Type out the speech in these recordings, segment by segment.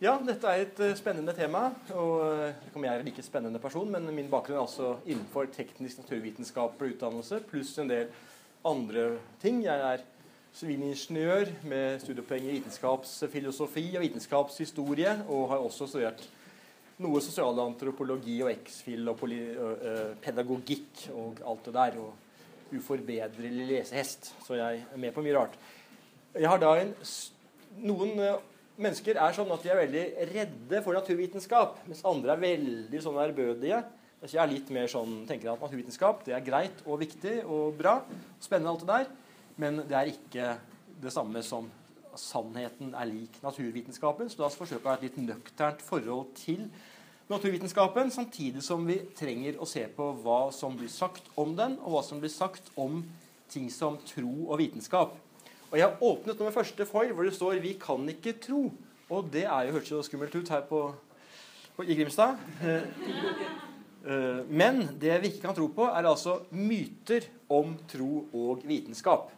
Ja, dette er et uh, spennende tema. og om jeg er en like spennende person, men min bakgrunn er altså innenfor teknisk naturvitenskapelig utdannelse pluss en del andre ting. Jeg er sivilingeniør med studiepoeng i vitenskapsfilosofi og vitenskapshistorie, og har også studert noe sosialantropologi og eksfil og pedagogikk og alt det der. Og uforbedrelig lesehest. Så jeg er med på mye rart. Jeg har da en, Noen mennesker er sånn at de er veldig redde for naturvitenskap, mens andre er veldig sånn ærbødige. Så jeg er litt mer sånn, tenker at naturvitenskap det er greit og viktig og bra. og Spennende alt det der. Men det er ikke det samme som sannheten er lik naturvitenskapen. Så la oss forsøke å ha et litt nøkternt forhold til naturvitenskapen, samtidig som vi trenger å se på hva som blir sagt om den, og hva som blir sagt om ting som tro og vitenskap. Og Jeg har åpnet nummer første foil hvor det står 'Vi kan ikke tro'. Og det er jo hørtes jo skummelt ut her på, på i Grimstad. Eh, eh, men det vi ikke kan tro på, er altså myter om tro og vitenskap.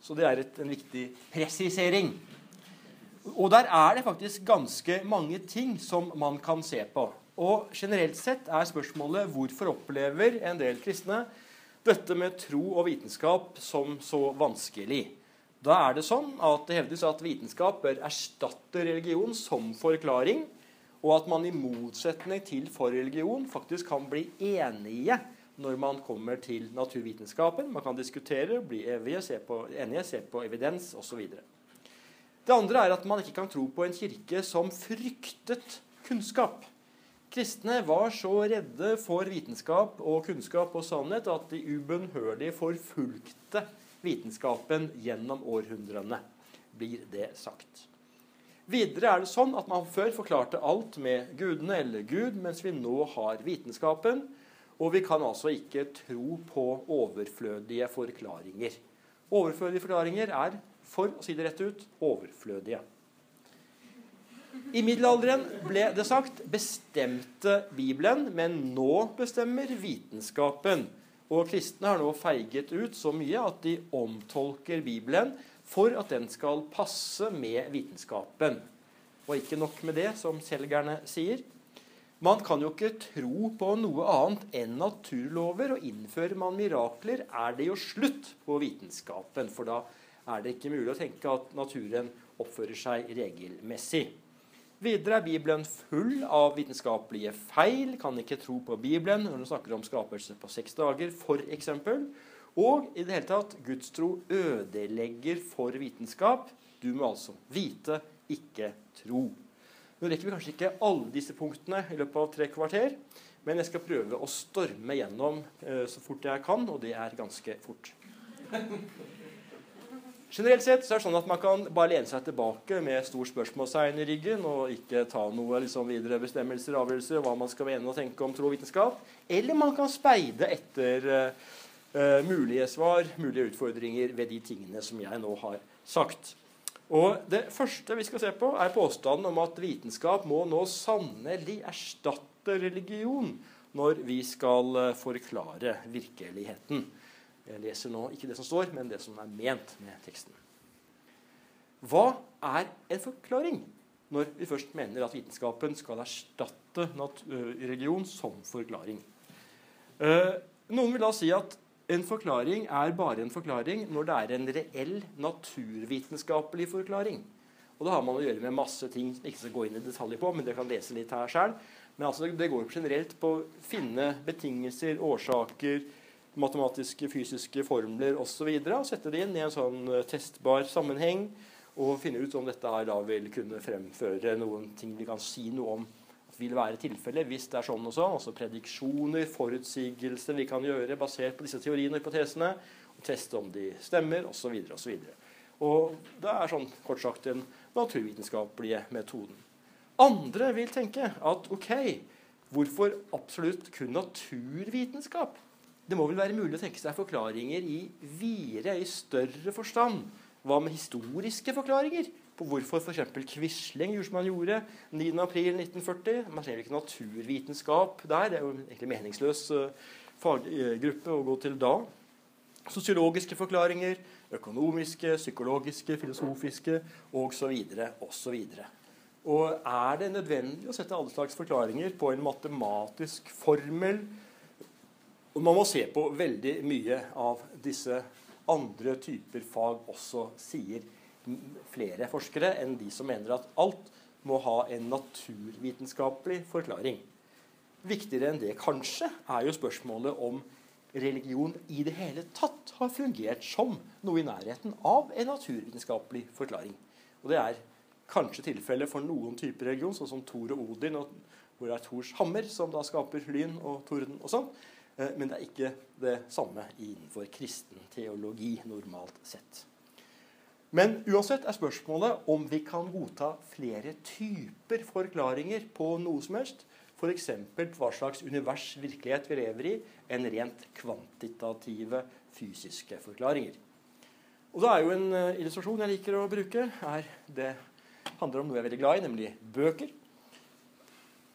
Så det er et, en viktig presisering. Og der er det faktisk ganske mange ting som man kan se på. Og generelt sett er spørsmålet hvorfor opplever en del kristne dette med tro og vitenskap som så vanskelig. Da er det sånn at det hevdes at vitenskap bør erstatte religion som forklaring, og at man i motsetning til for religion faktisk kan bli enige når man kommer til naturvitenskapen. Man kan diskutere, bli evige, se på, enige, se på evidens osv. Det andre er at man ikke kan tro på en kirke som fryktet kunnskap. Kristne var så redde for vitenskap og kunnskap og sannhet at de ubønnhørlig forfulgte vitenskapen gjennom århundrene, blir det sagt. Videre er det sånn at man før forklarte alt med gudene eller Gud, mens vi nå har vitenskapen. Og vi kan altså ikke tro på overflødige forklaringer. Overflødige forklaringer er, for å si det rett ut, overflødige. I middelalderen ble det sagt bestemte Bibelen, men nå bestemmer vitenskapen. Og kristne har nå feiget ut så mye at de omtolker Bibelen for at den skal passe med vitenskapen. Og ikke nok med det, som selgerne sier. Man kan jo ikke tro på noe annet enn naturlover, og innfører man mirakler, er det jo slutt på vitenskapen. For da er det ikke mulig å tenke at naturen oppfører seg regelmessig. Videre er Bibelen full av vitenskapelige feil. Kan ikke tro på Bibelen når den snakker om skapelse på seks dager, f.eks. Og i det hele tatt gudstro ødelegger for vitenskap. Du må altså vite, ikke tro. Nå rekker vi kanskje ikke alle disse punktene i løpet av tre kvarter, men jeg skal prøve å storme gjennom eh, så fort jeg kan, og det er ganske fort. Generelt sett så er det sånn at man kan bare lene seg tilbake med stor spørsmålstegn i ryggen og ikke ta noe liksom, videre bestemmelser og avgjørelser hva man skal mene og tenke om tro og vitenskap. Eller man kan speide etter uh, mulige svar, mulige utfordringer ved de tingene som jeg nå har sagt. Og Det første vi skal se på, er påstanden om at vitenskap må nå sannelig erstatte religion når vi skal uh, forklare virkeligheten. Jeg leser nå ikke det som står, men det som er ment med teksten. Hva er en forklaring når vi først mener at vitenskapen skal erstatte religion som forklaring? Noen vil da si at en forklaring er bare en forklaring når det er en reell naturvitenskapelig forklaring. Og da har man å gjøre med masse ting som ikke skal gå inn i detaljer på, men dere kan lese litt her selv. Men altså, det går generelt på å finne betingelser, årsaker, matematiske, fysiske formler osv. Og, og sette det inn i en sånn eh, testbar sammenheng og finne ut om dette her da vil kunne fremføre noen ting vi kan si noe om at vil være tilfellet hvis det er sånn og sånn. Altså prediksjoner, forutsigelser vi kan gjøre basert på disse teoriene og hypotesene. Og teste om de stemmer, osv. osv. Og det er sånn kort sagt den naturvitenskapelige metoden. Andre vil tenke at ok, hvorfor absolutt kun naturvitenskap? Det må vel være mulig å tenke seg forklaringer i videre, i større forstand. Hva med historiske forklaringer på hvorfor f.eks. Quisling gjorde som han gjorde 9.4.1940? Man trenger ikke naturvitenskap der. Det er jo egentlig meningsløs uh, faggruppe å gå til da. Sosiologiske forklaringer, økonomiske, psykologiske, filosofiske osv. osv. Og er det nødvendig å sette alle slags forklaringer på en matematisk formel? Og man må se på veldig mye av disse andre typer fag også, sier flere forskere enn de som mener at alt må ha en naturvitenskapelig forklaring. Viktigere enn det kanskje er jo spørsmålet om religion i det hele tatt har fungert som noe i nærheten av en naturvitenskapelig forklaring. Og det er kanskje tilfellet for noen typer religion, sånn som Thor og Odin, og hvor det er Thors hammer som da skaper lyn og torden og sånn. Eh, men det er ikke det samme innenfor kristen teologi normalt sett. Men uansett er spørsmålet om vi kan godta flere typer forklaringer på noe som helst. F.eks. på hva slags univers virkelighet vi lever i, enn rent kvantitative fysiske forklaringer. Og da er jo en uh, illustrasjon jeg liker å bruke, er det handler om noe jeg er veldig glad i, nemlig bøker.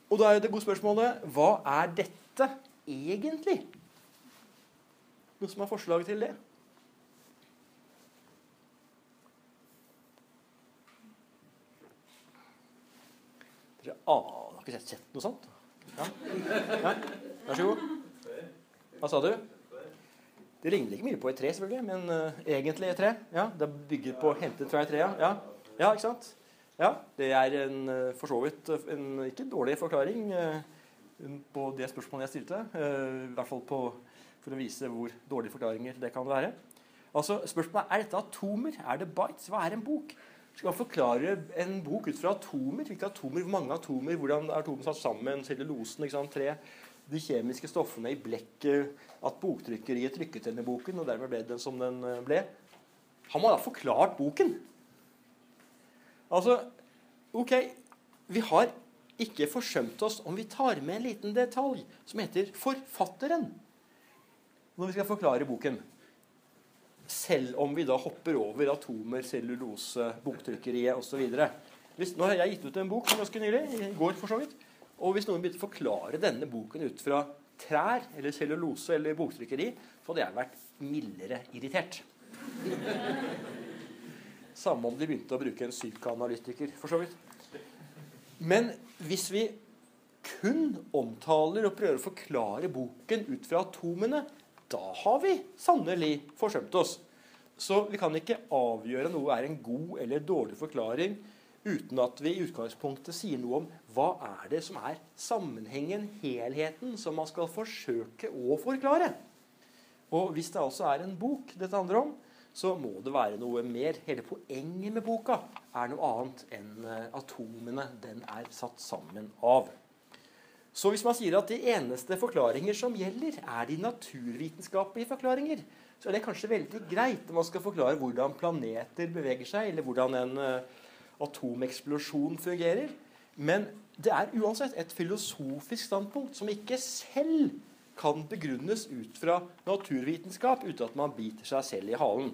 Og da er det gode spørsmålet hva er dette egentlig? Noe som har forslag til det? Dere aner har ikke sett noe sånt? Ja? Nei? Vær så god. Hva sa du? Det ligner ikke mye på et tre, selvfølgelig, men uh, egentlig et tre. Ja, Det er bygget på hentet fra et tre, ja. ja. ikke sant? Ja, det er en, uh, for så vidt uh, en ikke dårlig forklaring på det spørsmålet jeg stilte. I hvert fall på, for å vise hvor dårlige forklaringer det kan være. Altså, Spørsmålet er dette atomer. Er det bites? Hva er en bok? Skal man forklare en bok ut fra atomer? Hvilke atomer, Hvor mange atomer? Hvordan er atomene satt sammen? Cellulosen, ikke sant? tre de kjemiske stoffene i blekket, at boktrykkeriet trykket denne boken, og dermed ble den som den eh, ble. Har man da forklart boken? Altså, ok, vi har ikke forsømt oss om vi tar med en liten detalj som heter forfatteren, når vi skal forklare boken. Selv om vi da hopper over atomer, cellulose, boktrykkeriet osv. Nå har jeg gitt ut en bok ganske nylig, i går for så vidt. Og hvis noen begynte å forklare denne boken ut fra trær eller cellulose eller boktrykkeri, så hadde jeg vært mildere irritert. Samme om de begynte å bruke en psykoanalytiker, for så vidt. Men hvis vi kun omtaler og prøver å forklare boken ut fra atomene, da har vi sannelig forsømt oss. Så vi kan ikke avgjøre noe er en god eller dårlig forklaring uten at vi i utgangspunktet sier noe om hva er det som er sammenhengen, helheten, som man skal forsøke å forklare. Og hvis det altså er en bok dette handler om, så må det være noe mer. Hele poenget med boka er noe annet enn eh, atomene den er satt sammen av. Så hvis man sier at de eneste forklaringer som gjelder, er de naturvitenskapelige forklaringer, så er det kanskje veldig greit når man skal forklare hvordan planeter beveger seg, eller hvordan en uh, atomeksplosjon fungerer. Men det er uansett et filosofisk standpunkt som ikke selv kan begrunnes ut fra naturvitenskap uten at man biter seg selv i halen.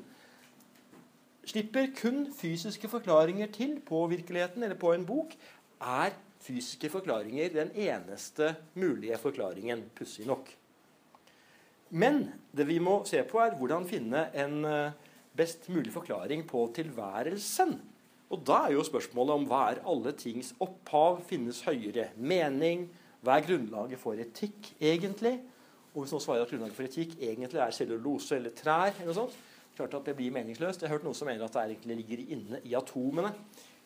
Slipper kun fysiske forklaringer til på virkeligheten eller på en bok, er fysiske forklaringer den eneste mulige forklaringen, pussig nok. Men det vi må se på, er hvordan finne en eh, best mulig forklaring på tilværelsen. Og da er jo spørsmålet om hva er alle tings opphav? Finnes høyere mening? Hva er grunnlaget for etikk egentlig? Og hvis noen svarer at grunnlaget for etikk egentlig er cellulose eller trær, eller noe sånt, klart at det blir meningsløst. Jeg har hørt noen som mener at det egentlig ligger inne i atomene.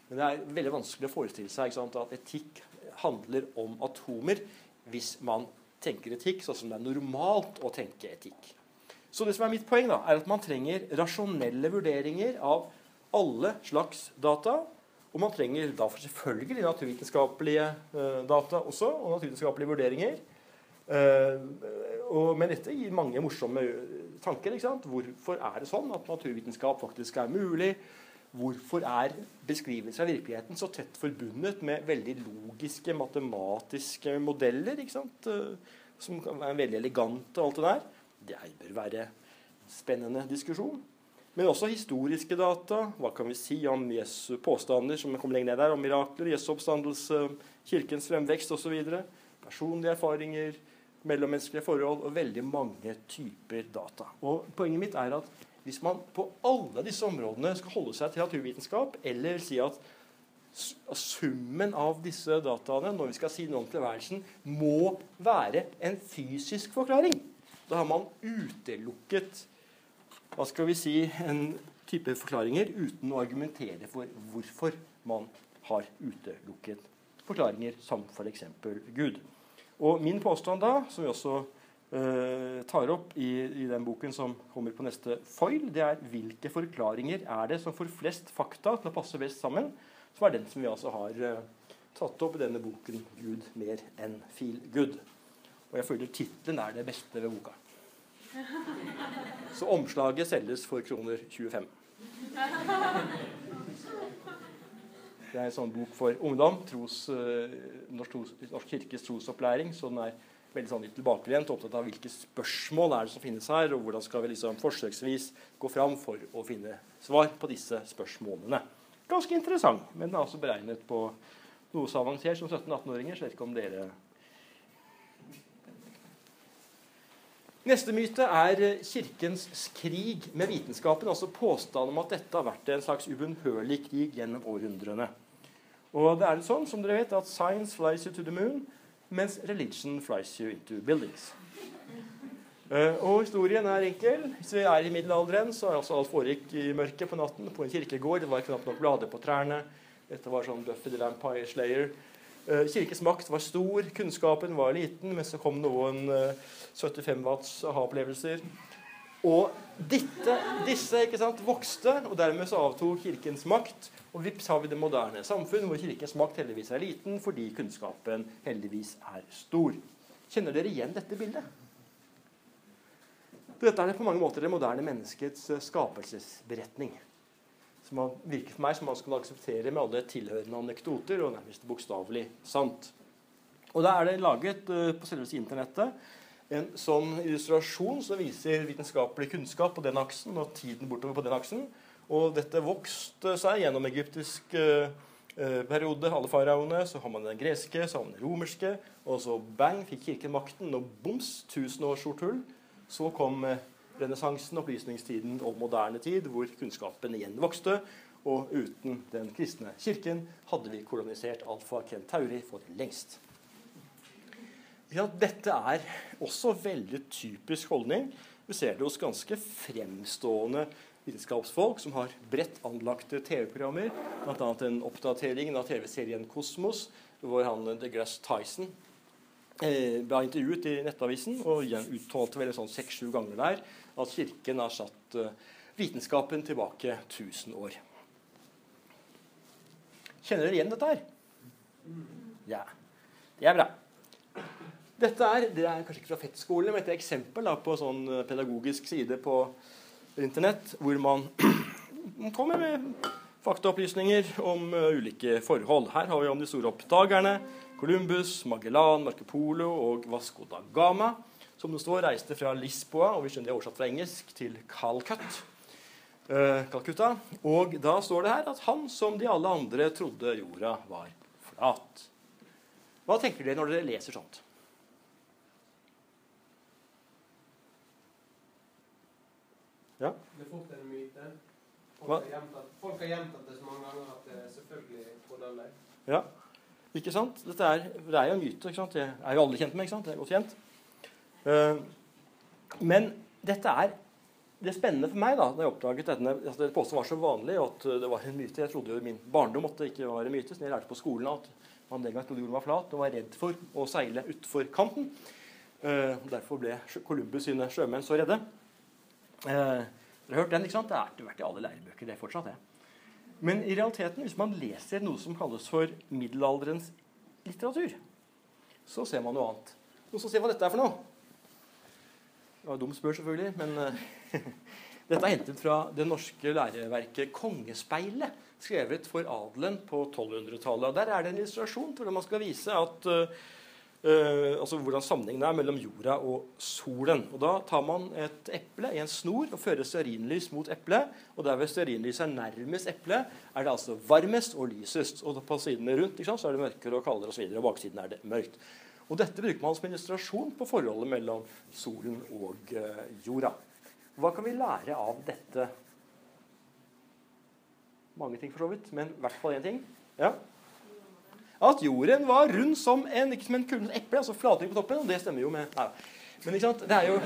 Men det er veldig vanskelig å forestille seg sant, at etikk handler om atomer hvis man tenker etikk sånn som det er normalt å tenke etikk. Så det som er mitt poeng, da, er at man trenger rasjonelle vurderinger av alle slags data. Og man trenger da selvfølgelig naturvitenskapelige uh, data også, og naturvitenskapelige vurderinger. Og, men dette gir mange morsomme tanker. Hvorfor er det sånn at naturvitenskap faktisk er mulig? Hvorfor er beskrivelser av virkeligheten så tett forbundet med veldig logiske, matematiske modeller? Uh, som er veldig elegante og alt det der. Det bør være en spennende diskusjon. Men også historiske data. Hva kan vi si om Jesu påstander som kommer lenger ned der, om mirakler, Jesu oppstandelse, kirkens fremvekst osv. Personlige erfaringer, mellommenneskelige forhold og veldig mange typer data. Og Poenget mitt er at hvis man på alle disse områdene skal holde seg til naturvitenskap, eller si at summen av disse dataene når vi skal si noe om tilværelsen, må være en fysisk forklaring. Da har man utelukket hva skal vi si, en type forklaringer uten å argumentere for hvorfor man har utelukket forklaringer som f.eks. For Gud. Og min påstand da, som vi også eh, tar opp i, i, den boken som kommer på neste foil, det er hvilke forklaringer er det som får flest fakta til å passe best sammen, som er den som vi altså har eh, tatt opp i denne boken 'Gud mer enn feel good'. Og jeg føler tittelen er det beste ved boka. Så omslaget selges for kroner 25. Det er en sånn bok for ungdom. Tros, uh, Norsk, Norsk, kirkes trosopplæring. Så den er veldig sånn tilbakelent, opptatt av hvilke spørsmål er det som finnes her, og hvordan skal vi liksom forsøksvis gå fram for å finne svar på disse spørsmålene. Ganske interessant, men den er også beregnet på noe så avansert som 17-18-åringer. Så vet ikke om dere Neste myte er kirkens krig med vitenskapen. Altså påstanden om at dette har vært en slags ubønnhørlig krig gjennom århundrene. Og det er sånn, som dere vet, at science flies you to the moon, mens religion flies you into buildings. Uh, og historien er enkel. Hvis vi er i middelalderen, så er altså alt foregikk i mørket på natten på en kirkegård. Det var knapt nok blader på trærne. Dette var sånn Buffy the Vampire Slayer. Uh, kirkens makt var stor, kunnskapen var liten, men så kom noen uh, 75 watts aha-opplevelser. Og dette, disse sant, vokste, og dermed så avtok Kirkens makt. Og vips har vi det moderne samfunn, hvor Kirkens makt heldigvis er liten fordi kunnskapen heldigvis er stor. Kjenner dere igjen dette bildet? Dette er på mange måter det moderne menneskets eh, skapelsesberetning. Som virker for meg som man skal akseptere med alle tilhørende anekdoter, og nærmest bokstavelig sant. Og da er det laget uh, på selveste internettet en sånn illustrasjon som viser vitenskapelig kunnskap på den aksen og tiden bortover på den aksen. Og dette vokste seg gjennom egyptisk eh, eh, periode, alle faraoene. Så har man den greske, så har man den romerske. Og så bang, fikk kirken makten, og boms, tusen års sort hull. Så kom eh, renessansen, opplysningstiden og moderne tid, hvor kunnskapen igjen vokste. Og uten den kristne kirken hadde vi kolonisert Alfa Kentauri for lengst. Dette er også veldig typisk holdning. Vi ser det hos ganske fremstående vitenskapsfolk som har bredt anlagte TV-programmer. Bl.a. en oppdatering av TV-serien Kosmos, hvor han DeGrasse Tyson eh, ble intervjuet i Nettavisen og uttalte vel sånn seks-sju ganger der at Kirken har satt eh, vitenskapen tilbake 1000 år. Kjenner dere igjen dette her? Ja. Det er bra. Dette er, det er kanskje ikke fra FET-skolen, men et eksempel da, på sånn eh, pedagogisk side på Internett, hvor man kommer med faktaopplysninger om uh, ulike forhold. Her har vi om de store oppdagerne. Columbus, Magellan, Marco Polo og Vasco da Gama. Som det står, reiste fra Lisboa, og vi skjønner det er oversatt fra engelsk, til Calcut. Uh, Calcutta. Og da står det her at han, som de alle andre, trodde jorda var flat. Hva tenker dere når dere leser sånt? Ja. Det er fort en myte. Folk har, gjentatt, det så mange ganger at det selvfølgelig trodde Ja, ikke sant? Dette er, det er jo en myte. ikke sant? Det er jo alle kjent med. ikke sant? Det er godt kjent. Uh, men dette er det spennende for meg da da jeg oppdaget denne, at det påstanden var så vanlig at det var en myte. Jeg trodde jo min barndom måtte ikke være en myte. så Jeg lærte på skolen at man den gang trodde jorden var flat og var redd for å seile utfor kanten. Uh, derfor ble Columbus sine sjømenn så redde. Uh, dere har hørt den, ikke sant? Det er vært i alle lærebøker. det fortsatt det. Men i realiteten, hvis man leser noe som kalles for middelalderens litteratur, så ser man noe annet. Noen som ser hva dette er for noe? Det var dumt spør, selvfølgelig, men uh, dette er hentet fra det norske læreverket 'Kongespeilet', skrevet for adelen på 1200-tallet. Der er det en illustrasjon til hvordan man skal vise at uh, altså hvordan sammenhengen er mellom jorda og solen. Og Da tar man et eple i en snor og fører stearinlys mot eplet. Og der hvor stearinlyset er nærmest eplet, er det altså varmest og lysest. Og på sidene rundt sant, er det mørkere og kaldere osv. Og, og baksiden er det mørkt. Og Dette bruker man som illustrasjon på forholdet mellom solen og uh, jorda. Hva kan vi lære av dette? Mange ting, for så vidt, men i hvert fall én ting. Ja. At jorden var rund som en, ikke som en kulen eple, altså flatring på toppen. Og det stemmer jo med Nei Men ikke sant? Det er jo,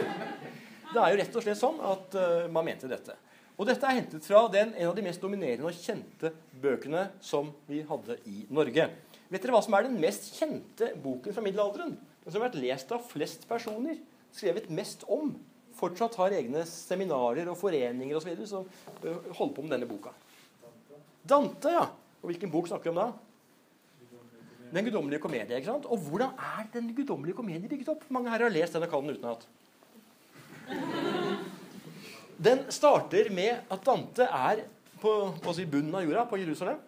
det er jo rett og slett sånn at uh, man mente dette. Og dette er hentet fra den, en av de mest dominerende og kjente bøkene som vi hadde i Norge. Vet dere hva som er den mest kjente boken fra middelalderen? Den som har vært lest av flest personer, skrevet mest om. Fortsatt har egne seminarer og foreninger videre, som holder på med denne boka. Dante, ja. Og hvilken bok snakker vi om da? Den guddommelige komedie. ikke sant? Og hvordan er Den guddommelige komedie bygget opp? Mange her har lest denne kallen utenat. Den starter med at Dante er på, på bunnen av jorda, på Jerusalem,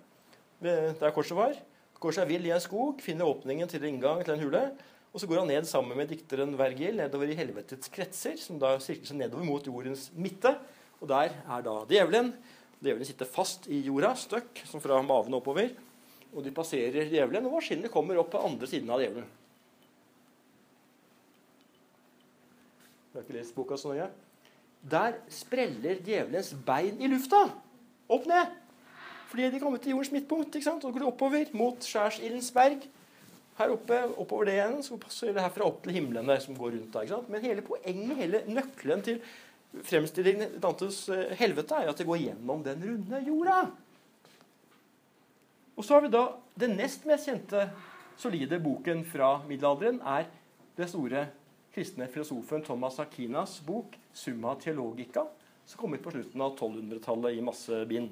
der korset var. Korset seg vill i en skog, finner åpningen til inngang til en hule. Og så går han ned sammen med dikteren Vergil nedover i helvetets kretser, som da sirkler seg nedover mot jordens midte. Og der er da djevelen. Djevelen sitter fast i jorda, støkk, som fra maven oppover. Og de passerer djevelen, og maskinene kommer opp på andre siden av djevelen. Jeg har ikke lest boka så nøye. Der spreller djevelens bein i lufta. Opp ned. Fordi de kommer til jordens midtpunkt. ikke sant? Og går oppover mot skjærsildens berg. Her oppe, oppover det igjen, så passer det herfra opp til himmelen der, som går rundt da, ikke sant? Men hele poenget, hele nøkkelen til fremstillingen Dantes eh, helvete, er at det går gjennom den runde jorda. Og så har vi da Den nest mest kjente solide boken fra middelalderen er den store kristne filosofen Thomas Akinas bok 'Summa Theologica', som kom ut på slutten av 1200-tallet i masse bind.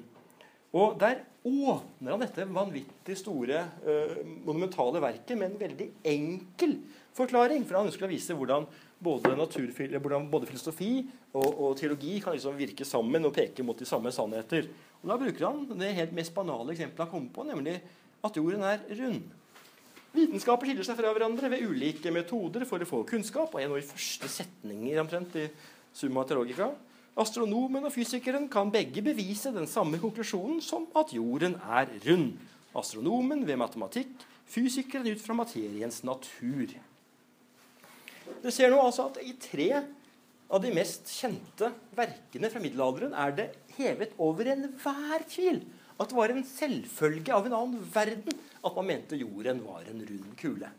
Og Der åpner han dette vanvittig store, uh, monumentale verket med en veldig enkel forklaring. For han ønsker å vise hvordan både, hvordan både filosofi og, og, teologi kan liksom virke sammen og peke mot de samme sannheter. Og Da bruker han det helt mest banale eksempelet han kommer på, nemlig at jorden er rund. Vitenskaper skiller seg fra hverandre ved ulike metoder for å få kunnskap. og En av de første setninger omtrent i Summa Teologica. Astronomen og fysikeren kan begge bevise den samme konklusjonen som at jorden er rund. Astronomen ved matematikk, fysikeren ut fra materiens natur. Du ser nå altså at i tre av de mest kjente verkene fra middelalderen er det hevet over enhver tvil at det var en selvfølge av en annen verden at man mente jorden var en rund kule.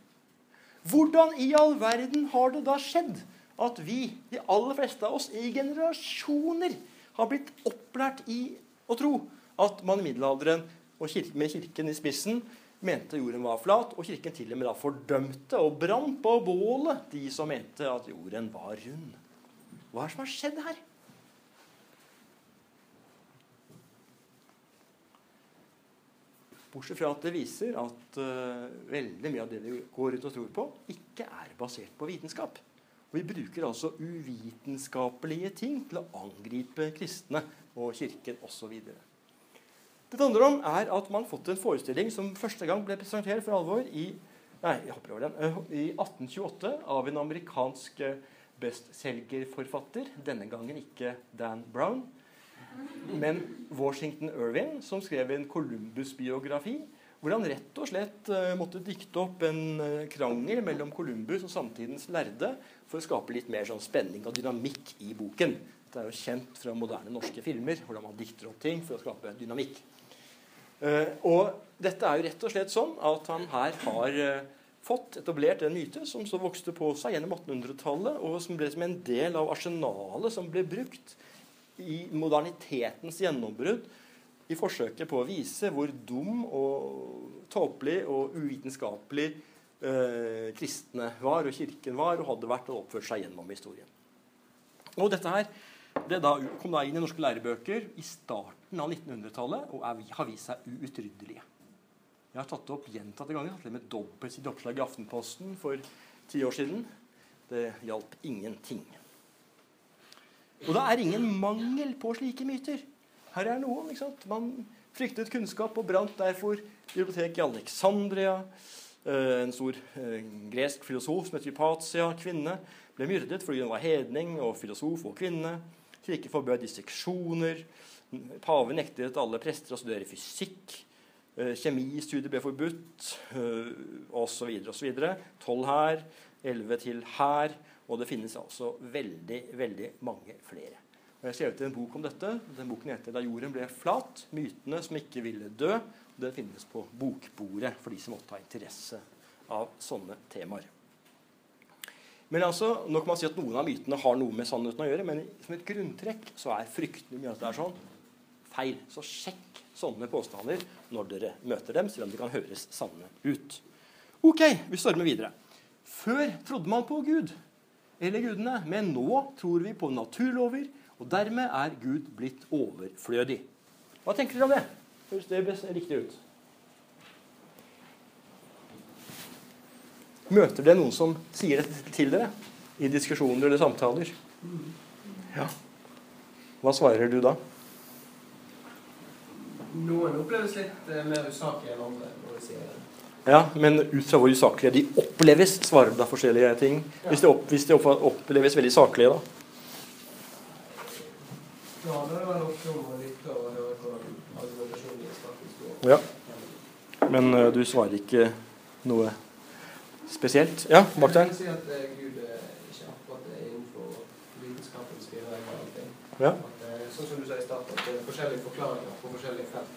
Hvordan i all verden har det da skjedd at vi, de aller fleste av oss, i generasjoner har blitt opplært i å tro at man i middelalderen, og med Kirken i spissen, mente jorden var flat, og Kirken til og med da fordømte og brant på bålet de som mente at jorden var rund. Hva er det som har skjedd her? Bortsett fra at det viser at uh, veldig mye av det vi går rundt og tror på, ikke er basert på vitenskap. Og Vi bruker altså uvitenskapelige ting til å angripe kristne og Kirken osv. Det handler om, er at man har fått en forestilling som første gang ble presentert for alvor i, nei, den, eh, i 1828 av en amerikansk eh, bestselgerforfatter. Denne gangen ikke Dan Brown, men Washington Irving, som skrev en Columbus-biografi. Hvor han rett og slett uh, måtte dikte opp en krangel mellom Columbus og samtidens lærde for å skape litt mer sånn spenning og dynamikk i boken. Det er jo kjent fra moderne norske filmer hvordan man dikter opp ting for å skape dynamikk. Uh, og dette er jo rett og slett sånn at han her har uh, fått etablert en myte som så vokste på seg gjennom 1800-tallet, og som ble som en del av arsenalet som ble brukt i modernitetens gjennombrudd i forsøket på å vise hvor dum og tåpelig og uvitenskapelig eh, kristne var, og kirken var, og hadde vært og oppført seg gjennom historien. Og dette her det da, kom da inn i norske lærebøker i starten av 1900-tallet og er, har vist seg uutryddelige. Jeg har tatt det opp gjentatte ganger. Hatt det med dobbeltsidig oppslag i Aftenposten for ti år siden. Det hjalp ingenting. Og det er ingen mangel på slike myter. Her er noen. ikke sant? Man fryktet kunnskap og brant derfor biblioteket i Alexandria. Eh, en stor eh, gresk filosof som heter Hypatia, kvinne, ble myrdet fordi hun var hedning og filosof og kvinne. Kirken forbød disseksjoner. Paven nektet alle prester å studere fysikk. Eh, kjemistudier ble forbudt, osv. osv. Tolv her, elleve til her. Og det finnes altså veldig, veldig mange flere. Og Jeg har skrevet en bok om dette. Den boken heter 'Da jorden ble flat'. Mytene som ikke ville dø. Den finnes på bokbordet for de som måtte ha interesse av sånne temaer. Men altså, Nå kan man si at noen av mytene har noe med sannheten å gjøre, men som et grunntrekk så er fryktelig mye at det er sånn feil. Så sjekk sånne påstander når dere møter dem, selv om de kan høres sanne ut. Ok, vi stormer videre. Før trodde man på Gud eller gudene, men nå tror vi på naturlover, og dermed er Gud blitt overflødig. Hva tenker dere om det? Høres det riktig ut? Møter dere noen som sier dette til dere i diskusjoner eller samtaler? Ja. Hva svarer du da? Noen oppleves litt eh, mer usaklige enn andre når de sier det. Ja, Men ut fra hvor usaklige de oppleves, svarer du da forskjellige ting? Hvis de, opp, hvis de oppleves veldig saklige, da? Ja, det er vel ofte om å lytte og høre hvordan argumentasjonen. Ja. Men uh, du svarer ikke noe spesielt? Ja, bak der. Ja. Sånn som du sa i starten, at det er forskjellige forklaringer på forskjellige felt.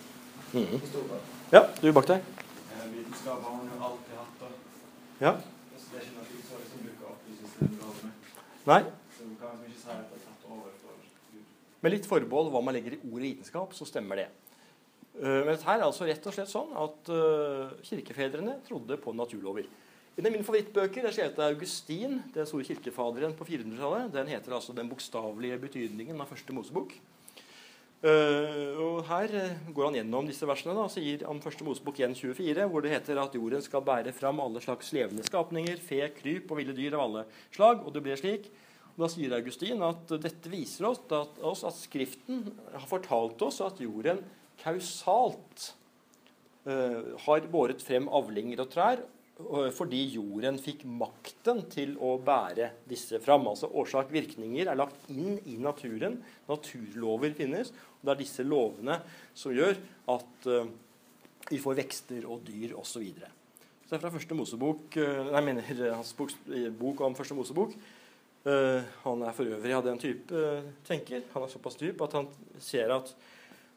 Mm. Ja, du bak der. Vitenskap har man jo alltid hatt. Ja. Det er ikke noe utvalg som dukker opp de siste hundre årene. Nei. Så du kan liksom ikke si at det er tatt over for Gud. Med litt forbehold hva man legger i ordet vitenskap, så stemmer det. Uh, men dette er altså rett og slett sånn at uh, kirkefedrene trodde på naturlover. En av mine favorittbøker er skrevet av Augustin, den store kirkefaderen på 400-tallet. Den heter altså 'Den bokstavelige betydningen av første Mosebok'. Uh, og Her uh, går han gjennom disse versene da, og sier om første Mosebok 1.24, hvor det heter at jorden skal bære fram alle slags levende skapninger, fe, kryp og ville dyr av alle slag. Og det ble slik. Og da sier Augustin at uh, dette viser oss at, oss at Skriften har fortalt oss at jorden kausalt har båret frem avlinger og trær fordi jorden fikk makten til å bære disse fram. Altså Årsak-virkninger er lagt inn i naturen. Naturlover finnes. og Det er disse lovene som gjør at uh, vi får vekster og dyr osv. Så, så det er fra første Mosebok, uh, jeg mener hans bok, bok om første Mosebok. Han er for øvrig av den type tenker. Han er såpass dyp at han ser at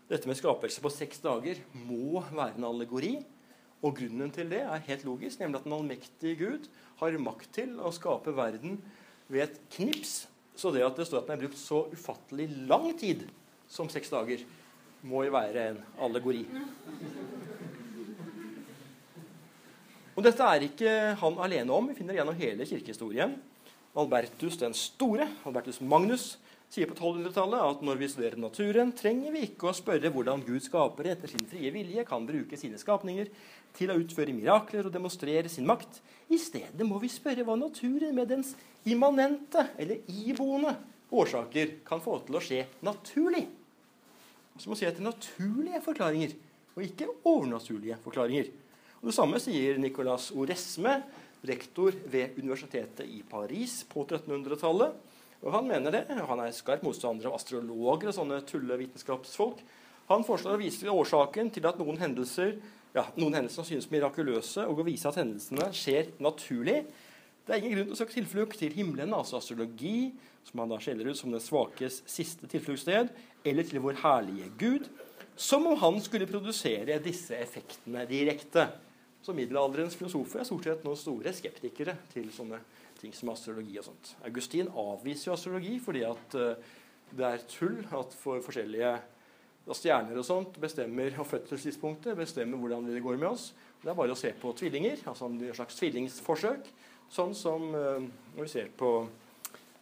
dette med skapelse på seks dager må være en allegori. Og grunnen til det er helt logisk, nemlig at den allmektige Gud har makt til å skape verden ved et knips. Så det at det står at den er brukt så ufattelig lang tid som seks dager, må jo være en allegori. Og dette er ikke han alene om. Vi finner gjennom hele kirkehistorien. Albertus den store, Albertus Magnus, sier på 1200-tallet at når vi studerer naturen, trenger vi ikke å spørre hvordan Gud skaper etter sin frie vilje kan bruke sine skapninger til å utføre mirakler og demonstrere sin makt. I stedet må vi spørre hva naturen med dens immanente eller iboende årsaker kan få til å skje naturlig. Så må si etter naturlige forklaringer, og ikke overnaturlige forklaringer. Og Det samme sier Nicolas Oresme, rektor ved universitetet i Paris på 1300-tallet. Og Han mener det. Han er skarp motstander av astrologer og sånne tullevitenskapsfolk. Han foreslår å vise til årsaken til at noen hendelser ja, noen hendelser synes mirakuløse, og å vise at hendelsene skjer naturlig. Det er ingen grunn til å søke tilflukt til himmelen, altså astrologi, som han da skjeller ut som den svakes siste tilfluktssted, eller til vår herlige Gud, som om han skulle produsere disse effektene direkte. Så middelalderens filosofer er stort sett noen store skeptikere til sånne ting som astrologi og sånt. Augustin avviser jo astrologi fordi at uh, det er tull at for forskjellige stjerner og sånt bestemmer, og fødselstidspunktet bestemmer hvordan det går med oss. Det er bare å se på tvillinger, altså en slags tvillingsforsøk. Sånn som uh, når vi ser på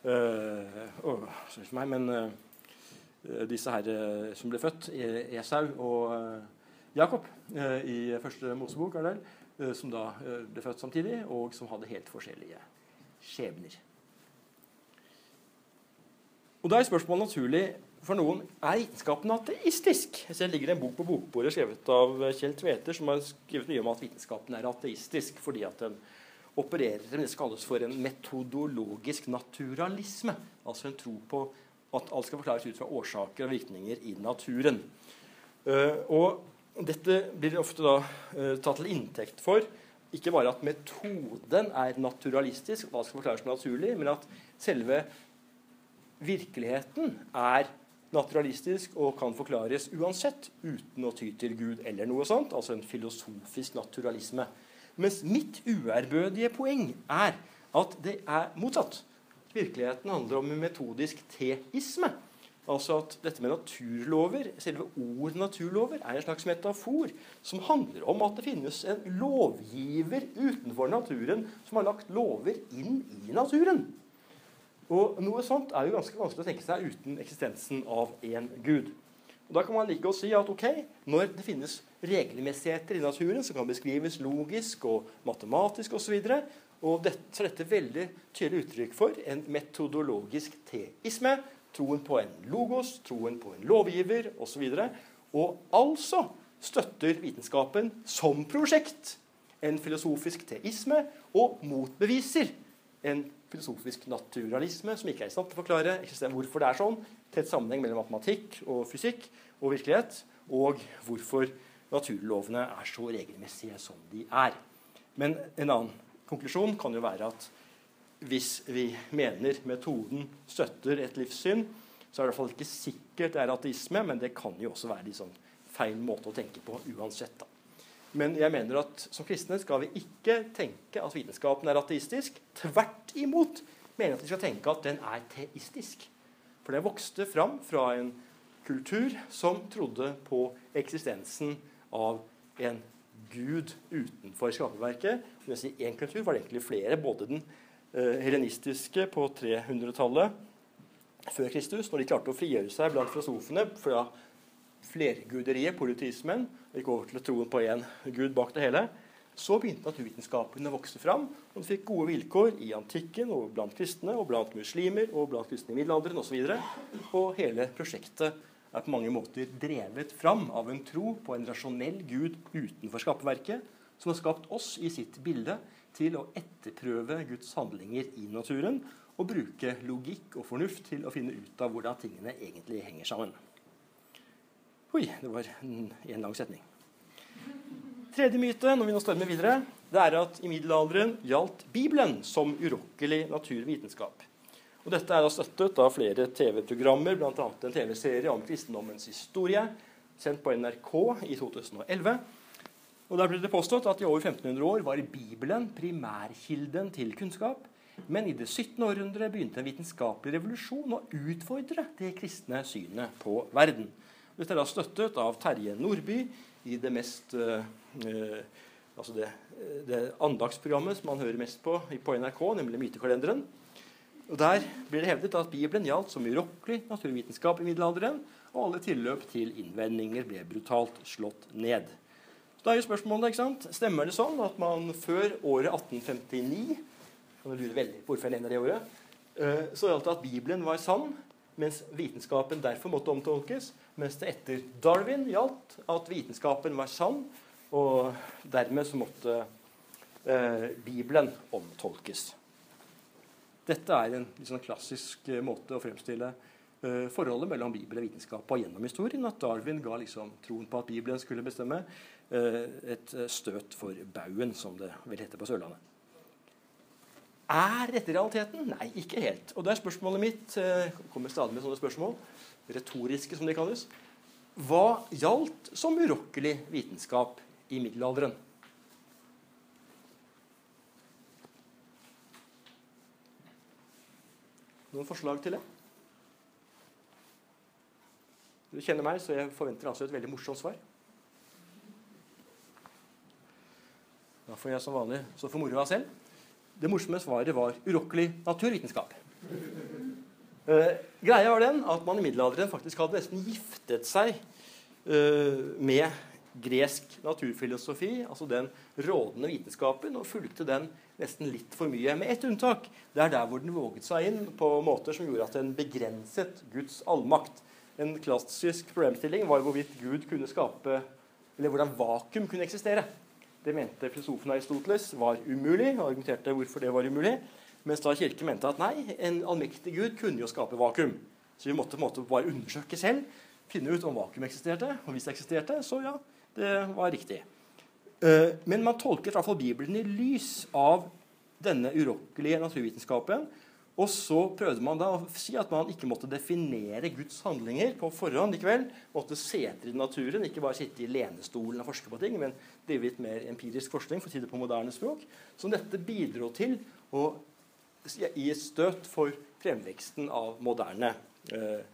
uh, for meg, men uh, disse her som ble født, Esau og Jakob i første Mosebok, er det, som da ble født samtidig, og som hadde helt forskjellige skjebner. Og Da er spørsmålet naturlig for noen er vitenskapen ateistisk. Jeg ser det ligger en bok på bokbordet skrevet av Kjell Tveter som har skrevet mye om at vitenskapen er ateistisk fordi at den opererer med det som kalles for en metodologisk naturalisme. Altså en tro på at alt skal forklares ut fra årsaker og virkninger i naturen. Uh, og dette blir ofte da uh, tatt til inntekt for ikke bare at metoden er naturalistisk, hva skal forklares naturlig, men at selve virkeligheten er naturalistisk og kan forklares uansett uten å ty til Gud eller noe sånt. Altså en filosofisk naturalisme. Mens mitt uærbødige poeng er at det er motsatt. Virkeligheten handler om en metodisk teisme. Altså at dette med naturlover, selve ordet naturlover, er en slags metafor som handler om at det finnes en lovgiver utenfor naturen som har lagt lover inn i naturen. Og Noe sånt er jo ganske vanskelig å tenke seg uten eksistensen av en gud. Og Da kan man like å si at ok, når det finnes regelmessigheter i naturen som kan beskrives logisk og matematisk osv., og, så og dette, så er dette veldig tydelig uttrykk for en metodologisk teisme, troen på en logos, troen på en lovgiver osv. Og, så og altså støtter vitenskapen som prosjekt en filosofisk teisme og motbeviser en filosofisk naturalisme som ikke er i stand til å forklare hvorfor det er sånn, tett sammenheng mellom matematikk og fysikk og virkelighet, og hvorfor naturlovene er så regelmessige som de er. Men en annen konklusjon kan jo være at hvis vi mener metoden støtter et livssyn, så er det i hvert fall ikke sikkert det er ateisme, men det kan jo også være liksom feil måte å tenke på uansett. da. Men jeg mener at som kristne skal vi ikke tenke at vitenskapen er ateistisk. Tvert imot mener jeg at vi skal tenke at den er teistisk. For det vokste fram fra en kultur som trodde på eksistensen av en gud utenfor skaperverket. Én kultur, var det egentlig flere. Både den helenistiske på 300-tallet før Kristus, når de klarte å frigjøre seg blant filosofene fra flerguderiet, politismen, og gikk over til troen på én gud bak det hele, så begynte naturvitenskapene å vokse fram. Og de fikk gode vilkår i antikken og blant kristne og blant muslimer og blant kristne i middelalderen osv. Og, så og hele prosjektet er på mange måter drevet fram av en tro på en rasjonell gud utenfor skaperverket, som har skapt oss i sitt bilde til å etterprøve Guds handlinger i naturen og bruke logikk og fornuft til å finne ut av hvordan tingene egentlig henger sammen. Oi, det var en, lang setning. Tredje myte når vi nå stormer videre, det er at i middelalderen gjaldt Bibelen som urokkelig naturvitenskap. Og Dette er da støttet av flere TV-programmer, bl.a. en TV-serie om kristendommens historie, sendt på NRK i 2011. Og Der ble det påstått at i over 1500 år var Bibelen primærkilden til kunnskap. Men i det 17. århundre begynte en vitenskapelig revolusjon å utfordre det kristne synet på verden. Dette er da støttet av Terje Nordby i det mest eh, altså det, det andagsprogrammet som man hører mest på på NRK, nemlig Mytekalenderen. Og Der blir det hevdet at Bibelen gjaldt som urokkelig naturvitenskap i middelalderen, og alle tilløp til innvendinger ble brutalt slått ned. Så da er jo spørsmålet, ikke sant? Stemmer det sånn at man før året 1859 kan lure veldig hvorfor jeg nevner det året, så gjaldt det at Bibelen var sann, mens vitenskapen derfor måtte omtolkes. Mens det etter Darwin gjaldt at vitenskapen var sann, og dermed så måtte eh, Bibelen omtolkes. Dette er en liksom, klassisk eh, måte å fremstille eh, forholdet mellom Bibel og vitenskap og gjennom historien. At Darwin ga liksom, troen på at Bibelen skulle bestemme, eh, et eh, støt for baugen, som det vil hete på Sørlandet. Er dette realiteten? Nei, ikke helt. Og det er spørsmålet mitt. Eh, kommer stadig med sånne spørsmål. Retoriske, som de kalles. Hva gjaldt som urokkelig vitenskap i middelalderen? Noen forslag til det? Du kjenner meg, så jeg forventer altså et veldig morsomt svar. Da får jeg som vanlig så for moro av selv. Det morsomme svaret var urokkelig naturvitenskap. Uh, greia var den at man i middelalderen faktisk hadde nesten giftet seg uh, med gresk naturfilosofi, altså den rådende vitenskapen, og fulgte den nesten litt for mye. Med ett unntak. Det er der hvor den våget seg inn på måter som gjorde at den begrenset Guds allmakt. En klassisk problemstilling var hvorvidt Gud kunne skape Eller hvordan vakuum kunne eksistere. Det mente filosofen Aristoteles var umulig, og argumenterte hvorfor det var umulig. Mens da Kirken mente at nei, en allmektig Gud kunne jo skape vakuum. Så vi måtte på en måte bare undersøke selv, finne ut om vakuum eksisterte. Og hvis det eksisterte, så ja, det var riktig. Eh, men man tolket i hvert fall Bibelen i lys av denne urokkelige naturvitenskapen, Og så prøvde man da å si at man ikke måtte definere Guds handlinger på forhånd likevel. Måtte se etter i naturen, ikke bare sitte i lenestolen og forske på ting, men drive litt mer empirisk forskning, for å si det på moderne språk. Så dette bidro til å gi et støt for fremveksten av moderne eh,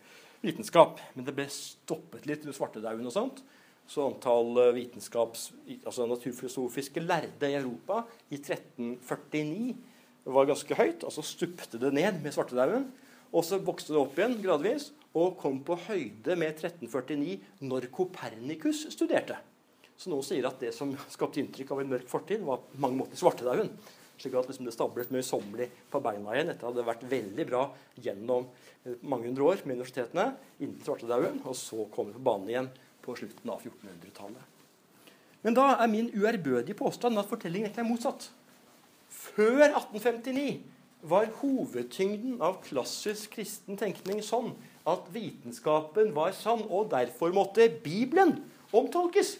vitenskap. Men det ble stoppet litt under svartedauden og sånt. Så antall eh, vitenskaps, altså naturfilosofiske lærde i Europa i 1349 var ganske høyt, og så stupte det ned med svartedauden. Og så vokste det opp igjen gradvis og kom på høyde med 1349 når Kopernikus studerte. Så noen sier at det som skapte inntrykk av en mørk fortid, var på mange måter svartedauden. Slik at liksom det stablet møysommelig på beina igjen etter at det hadde vært veldig bra gjennom eh, mange hundre år med universitetene innen svartedauden, og så kom det på banen igjen på slutten av 1400-tallet. Men da er min uærbødige påstand at fortellingen egentlig er motsatt. Før 1859 var hovedtyngden av klassisk kristen tenkning sånn at vitenskapen var sann, og derfor måtte Bibelen omtolkes.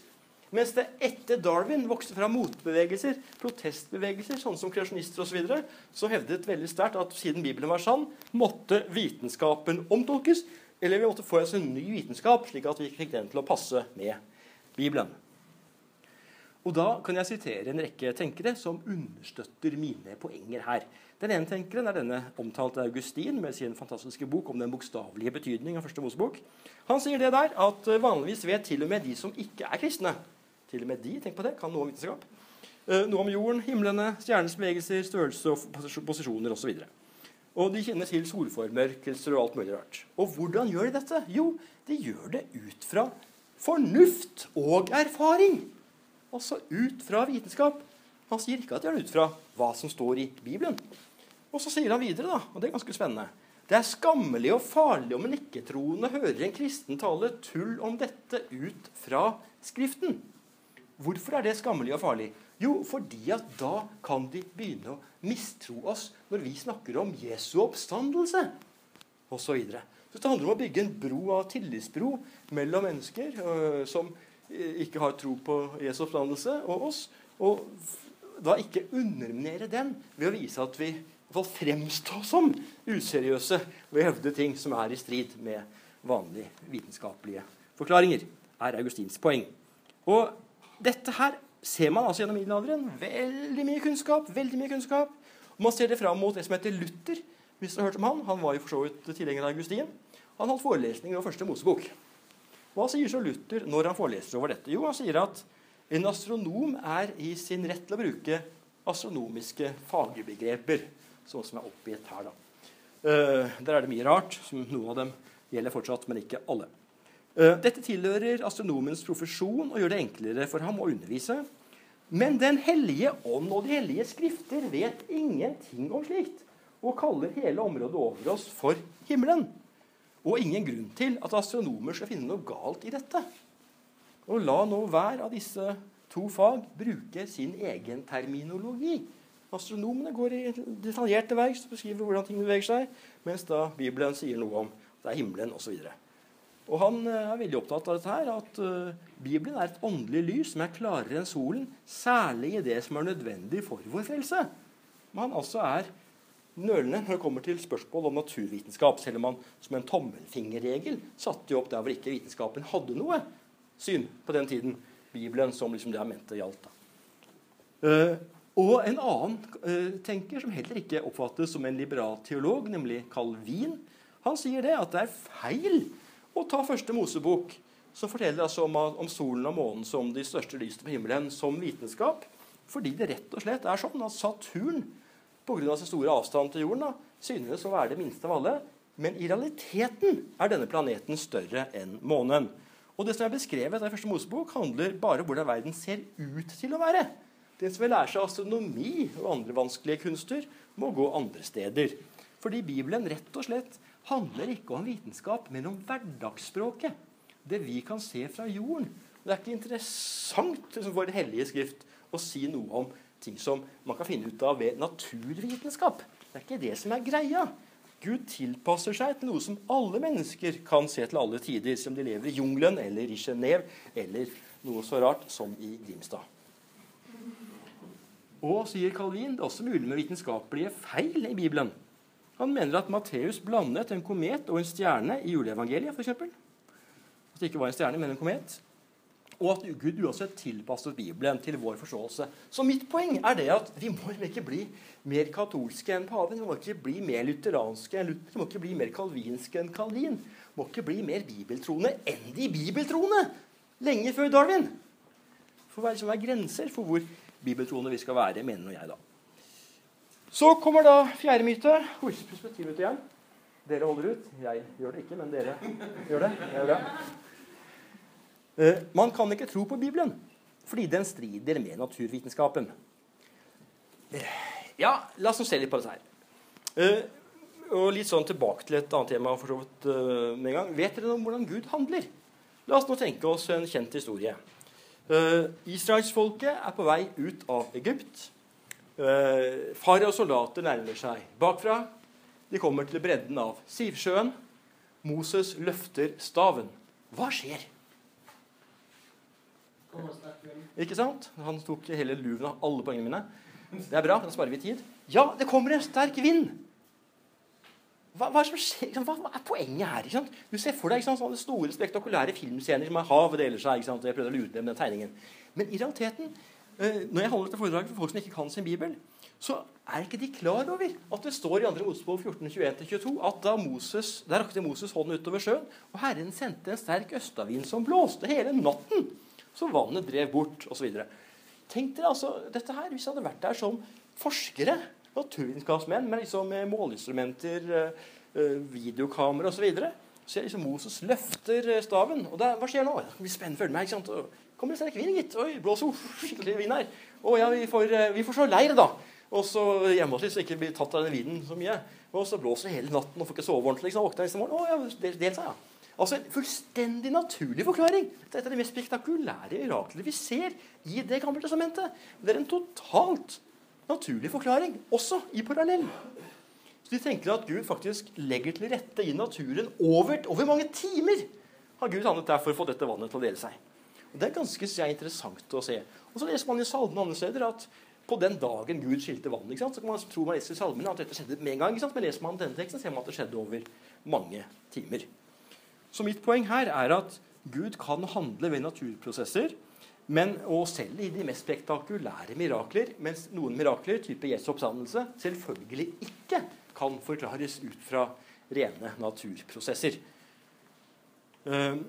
Mens det etter Darwin vokste fra motbevegelser, protestbevegelser, sånn som kreasjonister osv., så, videre, så hevdet veldig sterkt at siden Bibelen var sann, måtte vitenskapen omtolkes. Eller vi måtte få oss en ny vitenskap, slik at vi fikk den til å passe med Bibelen. Og Da kan jeg sitere en rekke tenkere som understøtter mine poenger her. Den ene tenkeren er denne omtalte Augustin med sin fantastiske bok om den bokstavelige betydning av første Mosebok. Han sier det der at eh, vanligvis vet til og med de som ikke er kristne Til og med de tenk på det, kan noe om vitenskap. Eh, noe om jorden, himlene, stjernens bevegelser, størrelse og posisjoner osv. Og, de kjenner til solformørkelser og alt mulig rart. Og hvordan gjør de dette? Jo, de gjør det ut fra fornuft og erfaring. Altså ut fra vitenskap. Han sier ikke at de gjør det ut fra hva som står i Bibelen. Og så sier han videre, da, og det er ganske spennende Det er skammelig og farlig om en ikke-troende hører en kristen tale tull om dette ut fra Skriften. Hvorfor er det skammelig og farlig? Jo, fordi at da kan de begynne å mistro oss når vi snakker om Jesu oppstandelse osv. Så, videre. så det handler om å bygge en bro av tillitsbro mellom mennesker øh, som ikke har tro på Jesu oppstandelse, og oss. Og da ikke underminere den ved å vise at vi i fremstå som useriøse ved å hevde ting som er i strid med vanlige vitenskapelige forklaringer, er Augustins poeng. Og dette her ser man altså gjennom middelalderen. Veldig mye kunnskap. veldig mye kunnskap. Og Man ser det fram mot det som heter Luther. hvis du har hørt om Han Han var jo for så vidt tilhenger av Augustin. Han holdt forelesninger om første Mosebok. Hva sier så Luther når han foreleser over dette? Jo, han sier at en astronom er i sin rett til å bruke astronomiske fagbegreper, sånn som er oppgitt her. da. Uh, der er det mye rart. som Noen av dem gjelder fortsatt, men ikke alle. Uh, dette tilhører astronomens profesjon og gjør det enklere for ham å undervise. Men Den hellige ånd og de hellige skrifter vet ingenting om slikt og kaller hele området over oss for himmelen. Og ingen grunn til at astronomer skal finne noe galt i dette. Og la nå hver av disse to fag bruke sin egen terminologi. Astronomene går i detaljerte verks og beskriver hvordan ting beveger seg, mens da Bibelen sier noe om det er himmelen osv. Og, og han eh, er veldig opptatt av dette her, at uh, Bibelen er et åndelig lys som er klarere enn solen, særlig i det som er nødvendig for vår frelse. Men han altså er nølende når det kommer til spørsmål om naturvitenskap, selv om man som en tommelfingerregel satte jo opp der hvor ikke vitenskapen hadde noe syn på den tiden. Bibelen som liksom det er ment det gjaldt. Uh, og en annen uh, tenker, som heller ikke oppfattes som en liberal teolog, nemlig Calvin, han sier det at det er feil å ta første Mosebok, som forteller altså om, om solen og månen som de største lysene på himmelen, som vitenskap. Fordi det rett og slett er sånn at Saturn pga. sin store avstand til jorden da, synes å være det minste av alle. Men i realiteten er denne planeten større enn månen. Og det som er beskrevet i første Mosebok, handler bare om hvordan verden ser ut til å være. Den som vil lære seg astronomi og andre vanskelige kunster, må gå andre steder. Fordi Bibelen rett og slett handler ikke om vitenskap, men om hverdagsspråket. Det vi kan se fra jorden. Det er ikke interessant liksom, for Det hellige skrift å si noe om ting som man kan finne ut av ved naturvitenskap. Det er ikke det som er greia. Gud tilpasser seg til noe som alle mennesker kan se til alle tider, som de lever i jungelen eller i Genéve eller noe så rart som i Grimstad. Og, sier Calvin, det er også mulig med vitenskapelige feil i Bibelen. Han mener at Matteus blandet en komet og en stjerne i juleevangeliet, f.eks. At det ikke var en stjerne, men en komet. Og at Gud uansett tilpasset Bibelen til vår forståelse. Så mitt poeng er det at vi må ikke bli mer katolske enn paven. Vi må ikke bli mer lutheranske enn Luther. Vi må ikke bli mer kalvinske enn Calvin. Vi må ikke bli mer bibeltroende enn de bibeltroende! Lenge før Darwin. For hva er, grenser for hvor bibeltroende vi skal være, mener jeg, da. Så kommer da fjerde myte. Oi, perspektiv igjen. Dere holder ut. Jeg gjør det ikke, men dere gjør det. Det er bra. Eh, man kan ikke tro på Bibelen fordi den strider med naturvitenskapen. Eh, ja, la oss nå se litt på dette her. Eh, og litt sånn tilbake til et annet tema for så vidt med en gang. Vet dere noe om hvordan Gud handler? La oss nå tenke oss en kjent historie. Israelsfolket er på vei ut av Egypt. Far og soldater nærmer seg bakfra. De kommer til bredden av Sivsjøen. Moses løfter staven. Hva skjer? Ikke sant? Han tok hele luven av alle poengene mine. Det er bra, da sparer vi tid. Ja, det kommer en sterk vind! Hva, hva, er hva, hva, er poenget her? Du ser for deg sånne store, spektakulære filmscener som er havet deler seg. Jeg prøvde å lure dem med den tegningen. Men i realiteten, eh, når jeg holder dette foredraget for folk som ikke kan sin bibel, så er ikke de klar over at det står i 2. Mosebok 14.21-22 at da Moses, der rakte Moses hånden utover sjøen, og Herren sendte en sterk østavind som blåste hele natten, så vannet drev bort, osv. Tenk dere altså dette her hvis jeg hadde vært der som forskere naturvitenskapsmenn med liksom måleinstrumenter, eh, eh, videokamera osv. Så, videre. så liksom Moses løfter eh, staven. Og der, hva skjer nå? Det blir spennende, følg med. ikke sant? Og kommer det sterk vind, gitt. Oi, blåser skikkelig vind her. Å ja, vi får, vi får slå leir, da. Og så hjemme hos oss, så ikke blir tatt av den vinden så mye. Og så blåser det hele natten og får ikke sove ordentlig. Liksom. Våkner neste morgen. Å ja, del, del ja. Altså En fullstendig naturlig forklaring. Dette er det mest spektakulære miraklet vi ser i Det gamle testamentet. Det er en totalt naturlig forklaring, også i parallell. Så De tenker at Gud faktisk legger til rette i naturen over, over mange timer. har Gud handlet der for å få dette vannet til å dele seg. Og Det er ganske jeg, interessant å se. Og Så leser man i salmene andre steder at på den dagen Gud skilte vannet, så kan man tro man leser salmene at dette skjedde med en gang. Men leser man denne teksten, ser man at det skjedde over mange timer. Så mitt poeng her er at Gud kan handle ved naturprosesser men, og selv i de mest spektakulære mirakler, mens noen mirakler, type Jesu oppstandelse, selvfølgelig ikke kan forklares ut fra rene naturprosesser. Ehm,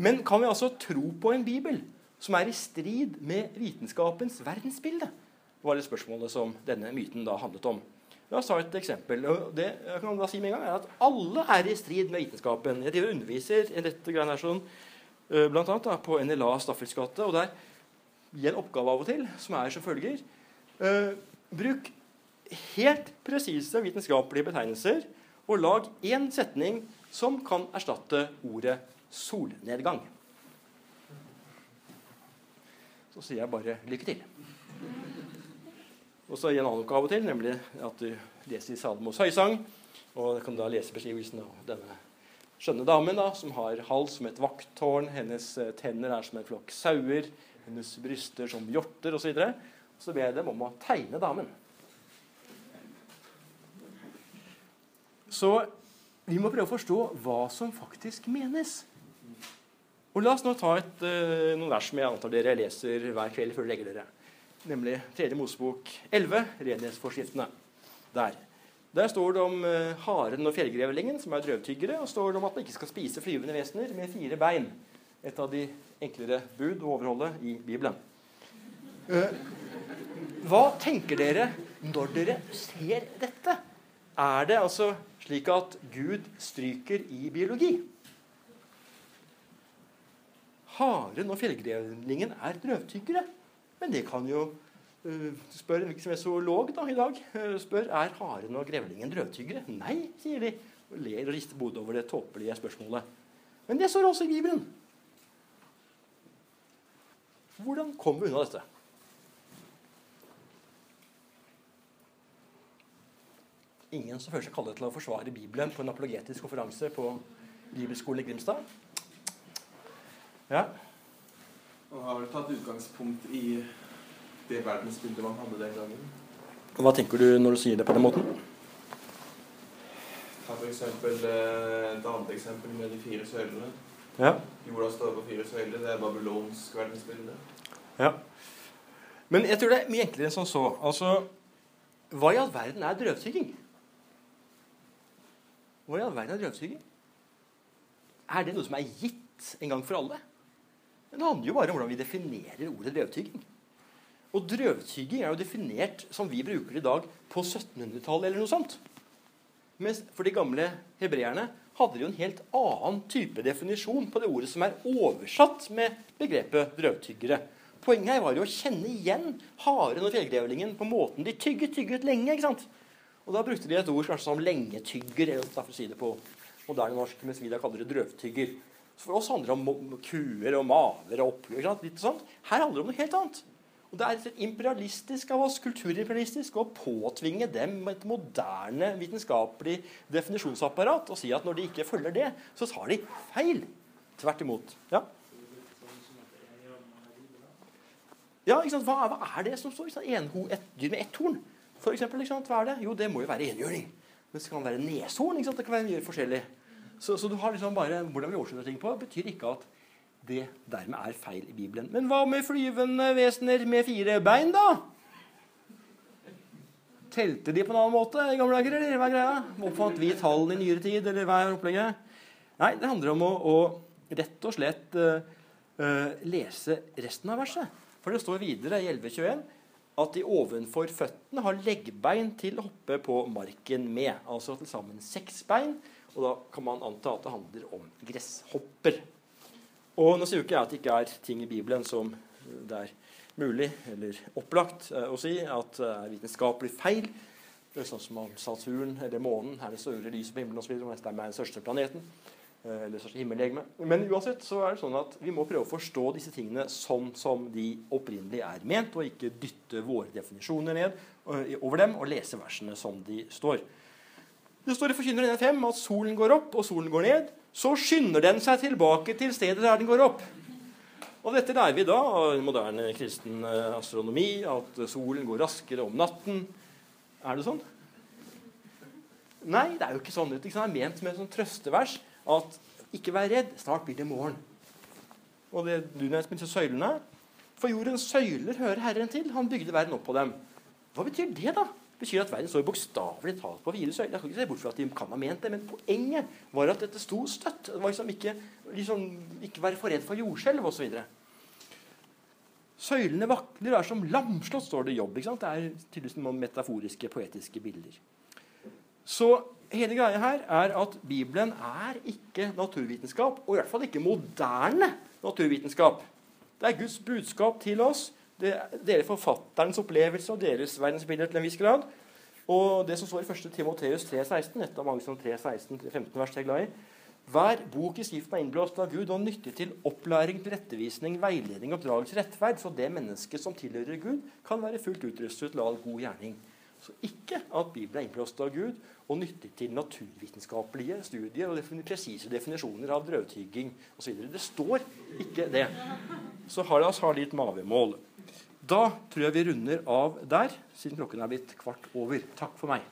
men kan vi altså tro på en bibel som er i strid med vitenskapens verdensbilde? Det var det spørsmålet som denne myten da handlet om. La oss ta et eksempel. Det jeg kan da si med en gang er at Alle er i strid med vitenskapen. Jeg underviser i dette greiene her sånn Eh, blant annet på NLA Staffels gate. Og der gir en oppgave av og til, som er som følger uh, Bruk helt presise vitenskapelige betegnelser, og lag én setning som kan erstatte ordet solnedgang. Så sier jeg bare lykke til. Og så gir en annen oppgave til, nemlig at du leser i Salmos høysang. Og kan da lese beskrivelsen av denne skjønne damen da, som har hals som et vakttårn, hennes eh, tenner er som en flokk sauer, hennes bryster som hjorter osv. Så, så ber jeg dem om å tegne damen. Så vi må prøve å forstå hva som faktisk menes. Og La oss nå ta et, uh, noen vers som jeg antar dere leser hver kveld før dere legger dere. Nemlig 3. Mosebok 11, renhetsforskriftene. Der. Der står det om uh, haren og fjellgrevlingen, som er drøvtyggere. Og står det om at man ikke skal spise flyvende vesener med fire bein. Et av de enklere bud å overholde i Bibelen. Uh, hva tenker dere når dere ser dette? Er det altså slik at Gud stryker i biologi? Haren og fjellgrevlingen er drøvtyggere. Men det kan jo Eh, spør en hvilken som helst zoolog da, i dag eh, spør er haren og grevlingen drøvtyggere. Nei, sier de. Og ler og rister bodet over det tåpelige spørsmålet. Men det står også i Bibelen. Hvordan kommer vi unna dette? Ingen som føler seg kallet til å forsvare Bibelen på en apologetisk konferanse på Bibelskolen i Grimstad? Ja. Og har vel tatt utgangspunkt i det verdensbildet man hadde den gangen. Hva tenker du når du sier det på den måten? Ta for eksempel eh, et annet eksempel med de fire søylene. Ja. Jorda står på fire søyler. Det er babylonsk verdensbilde. ja. Men jeg tror det er mye enklere enn som så. Altså, hva i all verden er drøvtygging? Hva i all verden er drøvtygging? Er det noe som er gitt en gang for alle? Det handler jo bare om hvordan vi definerer ordet drøvtygging. Og drøvtygging er jo definert som vi bruker det i dag på 1700-tallet eller noe sånt. Mens for de gamle hebreerne hadde de jo en helt annen type definisjon på det ordet som er oversatt med begrepet drøvtyggere. Poenget her var jo å kjenne igjen haren og fjellgrevlingen på måten de tygget, tygget lenge. ikke sant? Og da brukte de et ord kanskje som lengetygger, eller for å si det på moderne norsk, mens vi da kaller det drøvtygger. Så For oss handler det om kuer og maver og oppgjør. Litt sånt. Her handler det om noe helt annet. Og Det er imperialistisk av oss, kulturimperialistisk, å påtvinge dem et moderne vitenskapelig definisjonsapparat og si at når de ikke følger det, så tar de feil. Tvert imot. Ja, ja ikke sant? Hva, hva er det som står? Enho. En, et dyr med ett horn, for eksempel, ikke sant? Hva er det? Jo, det må jo være enhjørning. Men det kan være neshorn. ikke sant? Det kan være mye forskjellig. Så, så du har liksom bare hvordan vi oversetter ting på, betyr ikke at det dermed er feil i Bibelen. Men hva med flyvende vesener med fire bein, da? Telte de på en annen måte i gamle dager, eller hva er greia? Oppfant vi tallene i nyere tid, eller hva er opplegget? Nei, det handler om å, å rett og slett uh, uh, lese resten av verset. For det står videre i 1121 at de ovenfor føttene har leggbein til å hoppe på marken med. Altså til sammen seks bein. Og da kan man anta at det handler om gresshopper. Og nå sier jo ikke jeg at det ikke er ting i Bibelen som det er mulig eller opplagt eh, å si at er vitenskapelig feil. Det er sånn som om Saturn eller månen er det større lyset på himmelen osv. det er den største planeten. eh, Eller største himmellegeme. Men uansett så er det sånn at vi må prøve å forstå disse tingene sånn som de opprinnelig er ment, og ikke dytte våre definisjoner ned eh, over dem og lese versene som de står. Det står i Forkynneren 1.5 at solen går opp og solen går ned. Så skynder den seg tilbake til stedet der den går opp. Og dette lærer vi da av moderne kristen eh, astronomi, at solen går raskere om natten. Er det sånn? Nei, det er jo ikke sånn. Det er ment som et sånn trøstevers at ikke vær redd, snart blir det morgen. Og det du nevnte med søylene For jordens søyler hører Herren til. Han bygde verden opp på dem. Hva betyr det, da? Betyr at verden står bokstavelig talt på fire søyler. Jeg kan ikke se bort fra at de kan ha ment det, men poenget var at dette sto støtt. Det var liksom ikke, liksom, ikke være for redd for jordskjelv osv. Søylene vakler er som lamslått, står det i jobb. Ikke sant? Det er tydeligvis noen metaforiske, poetiske bilder. Så hele greia her er at Bibelen er ikke naturvitenskap, og i hvert fall ikke moderne naturvitenskap. Det er Guds budskap til oss. Det deler forfatterens opplevelse og deres verdensbilder til en viss grad. Og det som står i 1. Timoteus 3,16, et av mange som 3,16-15 vers er glad i Hver bok i Skriften er innblåst av Gud og nyttig til opplæring, tilrettevisning, veiledning oppdragelse rettferd, så det mennesket som tilhører Gud, kan være fullt utrustet til all god gjerning. Så ikke at Bibelen er innblåst av Gud og nyttig til naturvitenskapelige studier og defin presise definisjoner av drøvtygging osv. Det står ikke det. Så har la oss ha litt mavemål. Da tror jeg vi runder av der, siden klokken er blitt kvart over. Takk for meg.